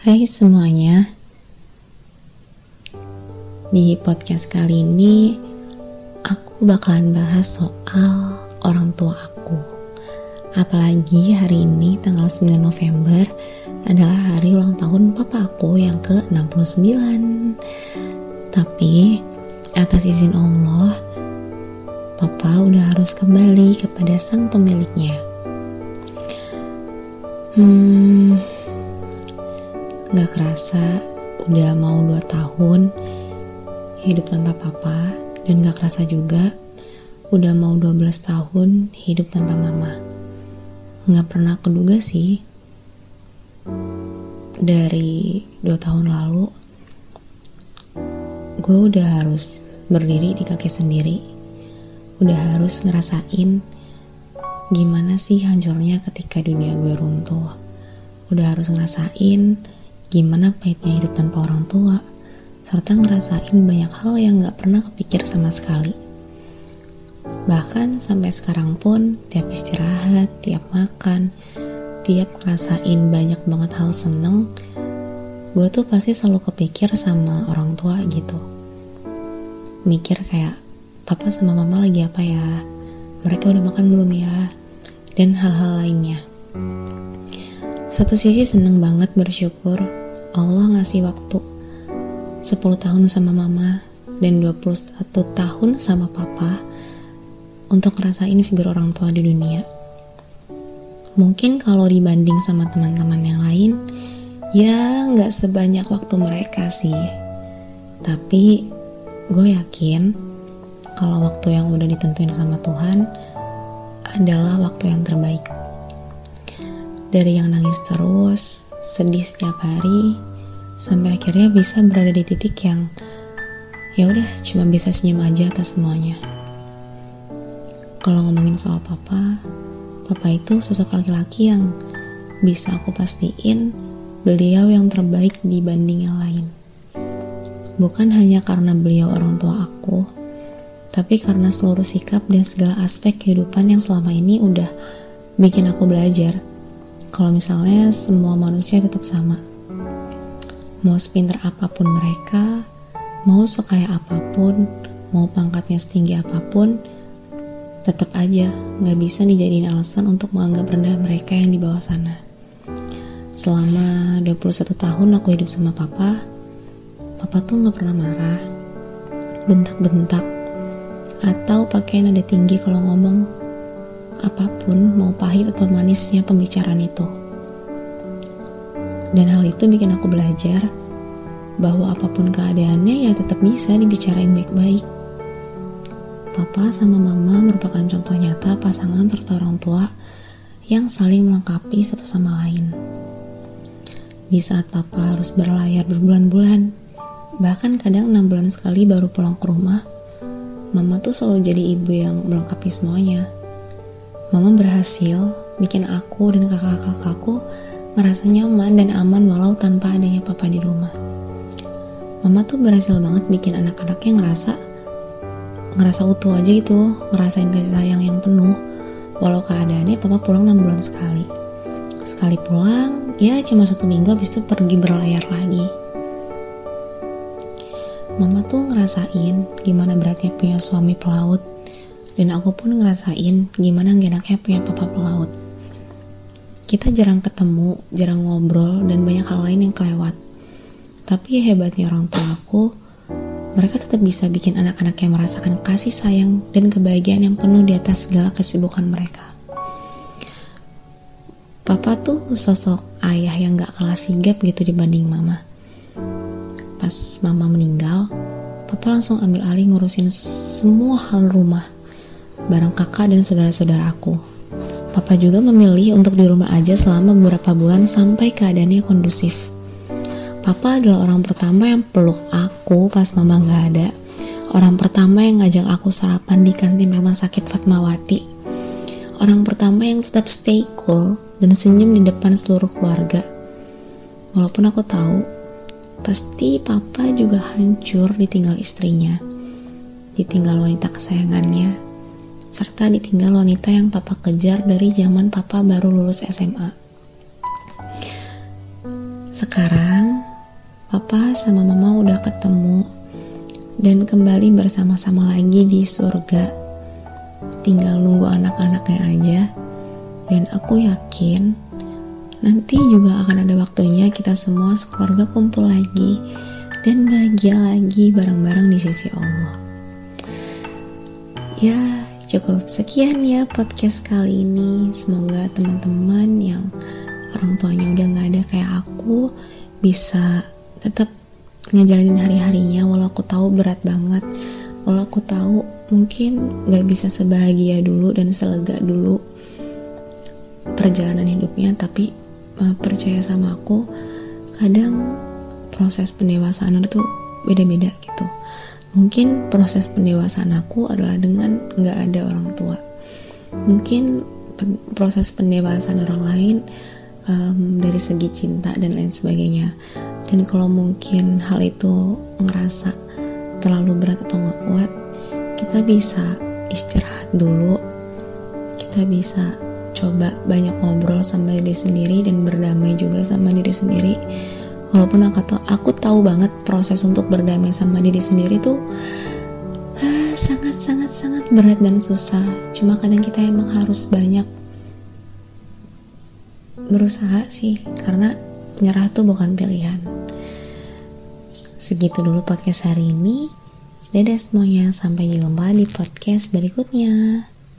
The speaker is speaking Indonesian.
Hai semuanya. Di podcast kali ini Aku bakalan bahas soal orang tua aku. Apalagi hari ini tanggal 9 November Adalah hari ulang tahun papa aku yang ke-69 Tapi atas izin Allah Papa udah harus kembali kepada sang pemiliknya. Hmm, Gak kerasa udah mau 2 tahun hidup tanpa papa dan gak kerasa juga udah mau 12 tahun hidup tanpa mama. Gak pernah keduga sih. Dari 2 tahun lalu gue udah harus berdiri di kaki sendiri. Udah harus ngerasain gimana sih hancurnya ketika dunia gue runtuh. Udah harus ngerasain gimana pahitnya hidup tanpa orang tua, serta ngerasain banyak hal yang gak pernah kepikir sama sekali. Bahkan sampai sekarang pun, tiap istirahat, tiap makan, tiap ngerasain banyak banget hal seneng, gue tuh pasti selalu kepikir sama orang tua gitu. Mikir kayak, papa sama mama lagi apa ya? Mereka udah makan belum ya? Dan hal-hal lainnya. Satu sisi seneng banget bersyukur Allah ngasih waktu 10 tahun sama mama dan 21 tahun sama papa untuk ngerasain figur orang tua di dunia. Mungkin kalau dibanding sama teman-teman yang lain, ya nggak sebanyak waktu mereka sih. Tapi gue yakin kalau waktu yang udah ditentuin sama Tuhan adalah waktu yang terbaik. Dari yang nangis terus, sedih setiap hari sampai akhirnya bisa berada di titik yang ya udah cuma bisa senyum aja atas semuanya. Kalau ngomongin soal papa, papa itu sosok laki-laki yang bisa aku pastiin beliau yang terbaik dibanding yang lain. Bukan hanya karena beliau orang tua aku, tapi karena seluruh sikap dan segala aspek kehidupan yang selama ini udah bikin aku belajar kalau misalnya semua manusia tetap sama. Mau sepinter apa pun mereka, mau sekaya apa pun, mau pangkatnya setinggi apa pun, tetap aja nggak bisa dijadiin alasan untuk menganggap rendah mereka yang di bawah sana. Selama 21 tahun aku hidup sama papa, papa tuh nggak pernah marah, bentak-bentak, atau pakai nada tinggi kalau ngomong apa pun, mau pahit atau manisnya pembicaraan itu. Dan hal itu bikin aku belajar bahwa apa pun keadaannya ya tetap bisa dibicarain baik-baik. Papa sama mama merupakan contoh nyata pasangan serta orang tua yang saling melengkapi satu sama lain. Di saat papa harus berlayar berbulan-bulan, bahkan kadang enam bulan sekali baru pulang ke rumah, mama tuh selalu jadi ibu yang melengkapi semuanya Mama berhasil bikin aku dan kakak-kakakku ngerasa nyaman dan aman walau tanpa adanya papa di rumah. Mama tuh berhasil banget bikin anak-anaknya ngerasa ngerasa utuh aja gitu, ngerasain kasih sayang yang penuh. Walau keadaannya papa pulang 6 bulan sekali. Sekali pulang, ya cuma satu minggu habis itu pergi berlayar lagi. Mama tuh ngerasain gimana beratnya punya suami pelaut dan aku pun ngerasain gimana gak enaknya punya papa pelaut. Kita jarang ketemu, jarang ngobrol, dan banyak hal lain yang kelewat. Tapi hebatnya orang tua aku, mereka tetap bisa bikin anak-anaknya merasakan kasih sayang dan kebahagiaan yang penuh di atas segala kesibukan mereka. Papa tuh sosok ayah yang gak kalah sigap gitu dibanding mama. Pas mama meninggal, papa langsung ambil alih ngurusin semua hal rumah bareng kakak dan saudara-saudaraku. Papa juga memilih untuk di rumah aja selama beberapa bulan sampai keadaannya kondusif. Papa adalah orang pertama yang peluk aku pas mama gak ada. Orang pertama yang ngajak aku sarapan di kantin rumah sakit Fatmawati. Orang pertama yang tetap stay cool dan senyum di depan seluruh keluarga. Walaupun aku tahu, pasti papa juga hancur ditinggal istrinya. Ditinggal wanita kesayangannya serta ditinggal wanita yang papa kejar dari zaman papa baru lulus SMA. Sekarang papa sama mama udah ketemu dan kembali bersama-sama lagi di surga. Tinggal nunggu anak-anaknya aja. Dan aku yakin nanti juga akan ada waktunya kita semua sekeluarga kumpul lagi dan bahagia lagi bareng-bareng di sisi Allah. Ya, cukup sekian ya podcast kali ini. Semoga teman-teman yang orang tuanya udah gak ada kayak aku bisa tetap ngejalanin hari-harinya. Walau aku tahu berat banget. Walau aku tahu mungkin gak bisa sebahagia dulu dan selega dulu perjalanan hidupnya tapi uh, percaya sama aku kadang proses pendewasaan itu beda-beda gitu mungkin proses pendewasaan aku adalah dengan gak ada orang tua. Mungkin proses pendewasaan orang lain um, dari segi cinta dan lain sebagainya. Dan kalau mungkin hal itu ngerasa terlalu berat atau nggak kuat kita bisa istirahat dulu. Kita bisa coba banyak ngobrol sama diri sendiri dan berdamai juga sama diri sendiri walaupun aku tahu aku tahu banget proses untuk berdamai sama diri sendiri tuh ah, sangat sangat sangat berat dan susah cuma kadang kita emang harus banyak berusaha sih karena nyerah tuh bukan pilihan Segitu dulu podcast hari ini. Dadah semuanya, sampai jumpa di podcast berikutnya.